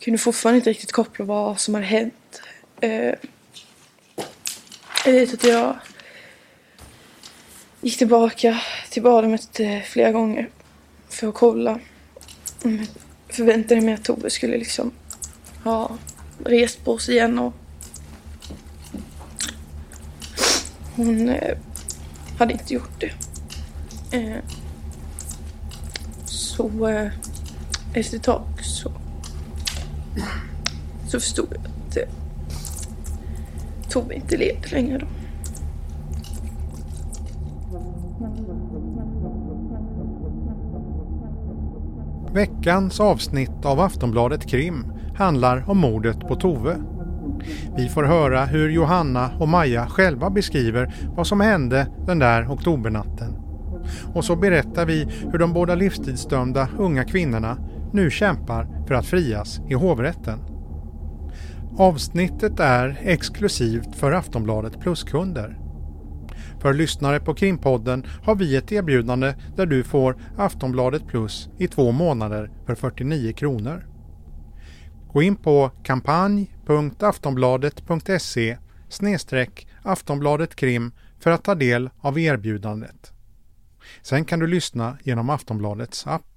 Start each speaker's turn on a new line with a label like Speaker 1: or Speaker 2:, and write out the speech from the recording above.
Speaker 1: kunde fortfarande inte riktigt koppla vad som hade hänt. Eh, eh jag vet att jag gick tillbaka till badrummet eh, flera gånger för att kolla. Jag förväntade mig att Tove skulle liksom ha rest på sig igen och hon eh, hade inte gjort det. Eh, så eh, efter ett tag så, så förstod jag att eh, Tove inte levde längre då.
Speaker 2: Veckans avsnitt av Aftonbladet Krim handlar om mordet på Tove. Vi får höra hur Johanna och Maja själva beskriver vad som hände den där oktobernatten. Och så berättar vi hur de båda livstidsdömda unga kvinnorna nu kämpar för att frias i hovrätten. Avsnittet är exklusivt för Aftonbladet Plus-kunder. För lyssnare på Krimpodden har vi ett erbjudande där du får Aftonbladet Plus i två månader för 49 kronor. Gå in på kampanj.aftonbladet.se Aftonbladet Krim för att ta del av erbjudandet. Sen kan du lyssna genom Aftonbladets app.